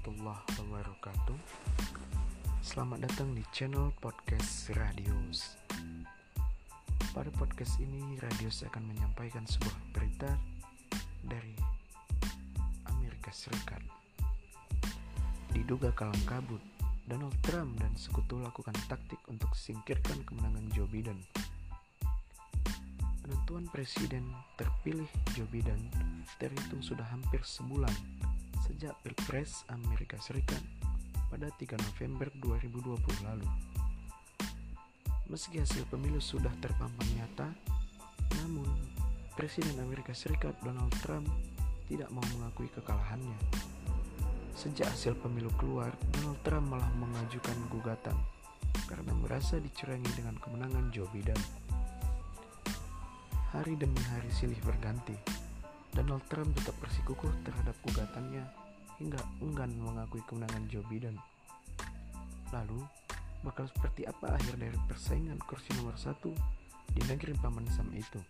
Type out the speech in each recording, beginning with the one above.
warahmatullahi wabarakatuh. Selamat datang di channel podcast Radius Pada podcast ini Radius akan menyampaikan sebuah berita dari Amerika Serikat. Diduga kalang kabut Donald Trump dan sekutu lakukan taktik untuk singkirkan kemenangan Joe Biden. Penentuan presiden terpilih Joe Biden terhitung sudah hampir sebulan sejak Pilpres Amerika Serikat pada 3 November 2020 lalu. Meski hasil pemilu sudah terpampang nyata, namun Presiden Amerika Serikat Donald Trump tidak mau mengakui kekalahannya. Sejak hasil pemilu keluar, Donald Trump malah mengajukan gugatan karena merasa dicurangi dengan kemenangan Joe Biden. Hari demi hari silih berganti. Donald Trump tetap bersikukuh terhadap gugatannya hingga enggan mengakui kemenangan Joe Biden. Lalu, bakal seperti apa akhir dari persaingan kursi nomor satu di negeri paman Sam itu?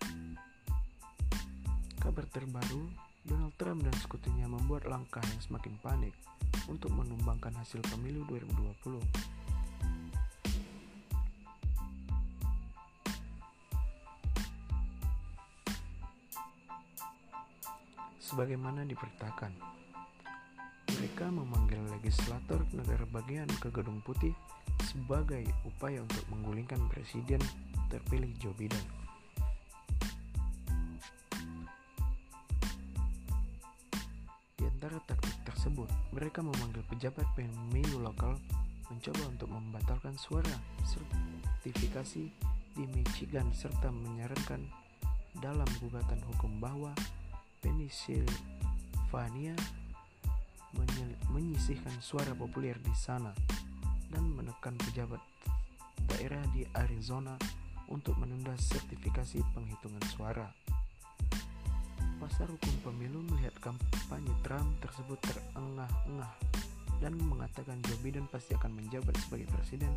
Kabar terbaru, Donald Trump dan sekutunya membuat langkah yang semakin panik untuk menumbangkan hasil pemilu 2020. sebagaimana diberitakan. Mereka memanggil legislator negara bagian ke Gedung Putih sebagai upaya untuk menggulingkan presiden terpilih Joe Biden. Di antara taktik tersebut, mereka memanggil pejabat pemilu lokal mencoba untuk membatalkan suara sertifikasi di Michigan serta menyarankan dalam gugatan hukum bahwa Pennsylvania menyisihkan suara populer di sana dan menekan pejabat daerah di Arizona untuk menunda sertifikasi penghitungan suara. Pasar hukum pemilu melihat kampanye Trump tersebut terengah-engah dan mengatakan Joe Biden pasti akan menjabat sebagai presiden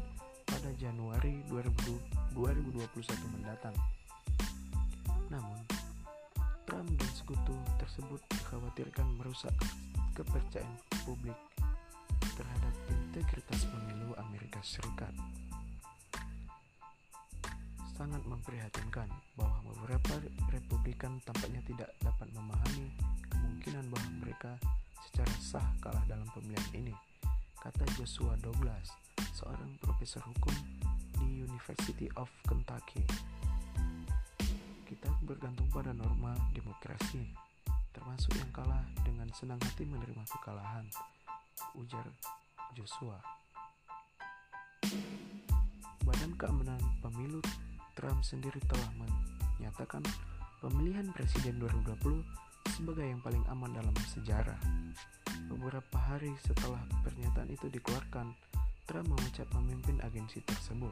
pada Januari 2021 mendatang. Namun, Trump dan sekutu tersebut dikhawatirkan merusak kepercayaan publik terhadap integritas pemilu Amerika Serikat. Sangat memprihatinkan bahwa beberapa Republikan tampaknya tidak dapat memahami kemungkinan bahwa mereka secara sah kalah dalam pemilihan ini, kata Joshua Douglas, seorang profesor hukum di University of Kentucky kita bergantung pada norma demokrasi, termasuk yang kalah dengan senang hati menerima kekalahan, ujar Joshua. Badan Keamanan Pemilu Trump sendiri telah menyatakan pemilihan presiden 2020 sebagai yang paling aman dalam sejarah. Beberapa hari setelah pernyataan itu dikeluarkan, Trump memecat pemimpin agensi tersebut.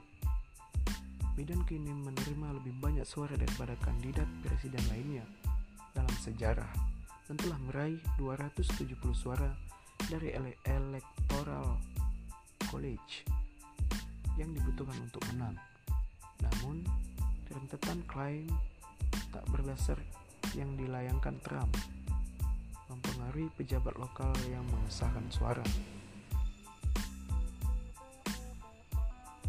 Biden kini menerima lebih banyak suara daripada kandidat presiden lainnya dalam sejarah dan telah meraih 270 suara dari ele Electoral College yang dibutuhkan untuk menang. Namun, rentetan klaim tak berdasar yang dilayangkan Trump mempengaruhi pejabat lokal yang mengesahkan suara.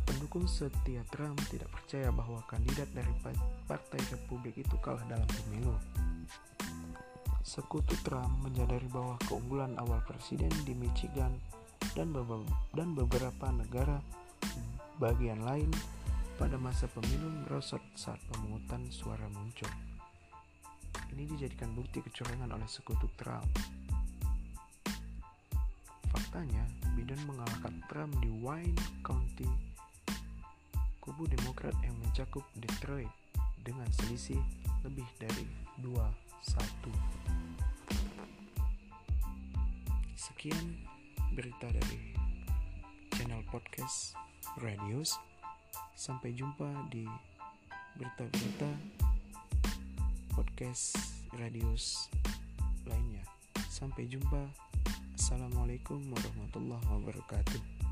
Pendukung setia Trump tidak percaya bahwa kandidat dari Partai Republik itu kalah dalam pemilu. Sekutu Trump menyadari bahwa keunggulan awal presiden di Michigan dan, dan beberapa negara bagian lain pada masa pemilu merosot saat pemungutan suara muncul. Ini dijadikan bukti kecurangan oleh sekutu Trump. Faktanya, Biden mengalahkan Trump di Wayne County kubu Demokrat yang mencakup Detroit dengan selisih lebih dari 2-1. Sekian berita dari channel podcast Radius. Sampai jumpa di berita-berita podcast Radius lainnya. Sampai jumpa. Assalamualaikum warahmatullahi wabarakatuh.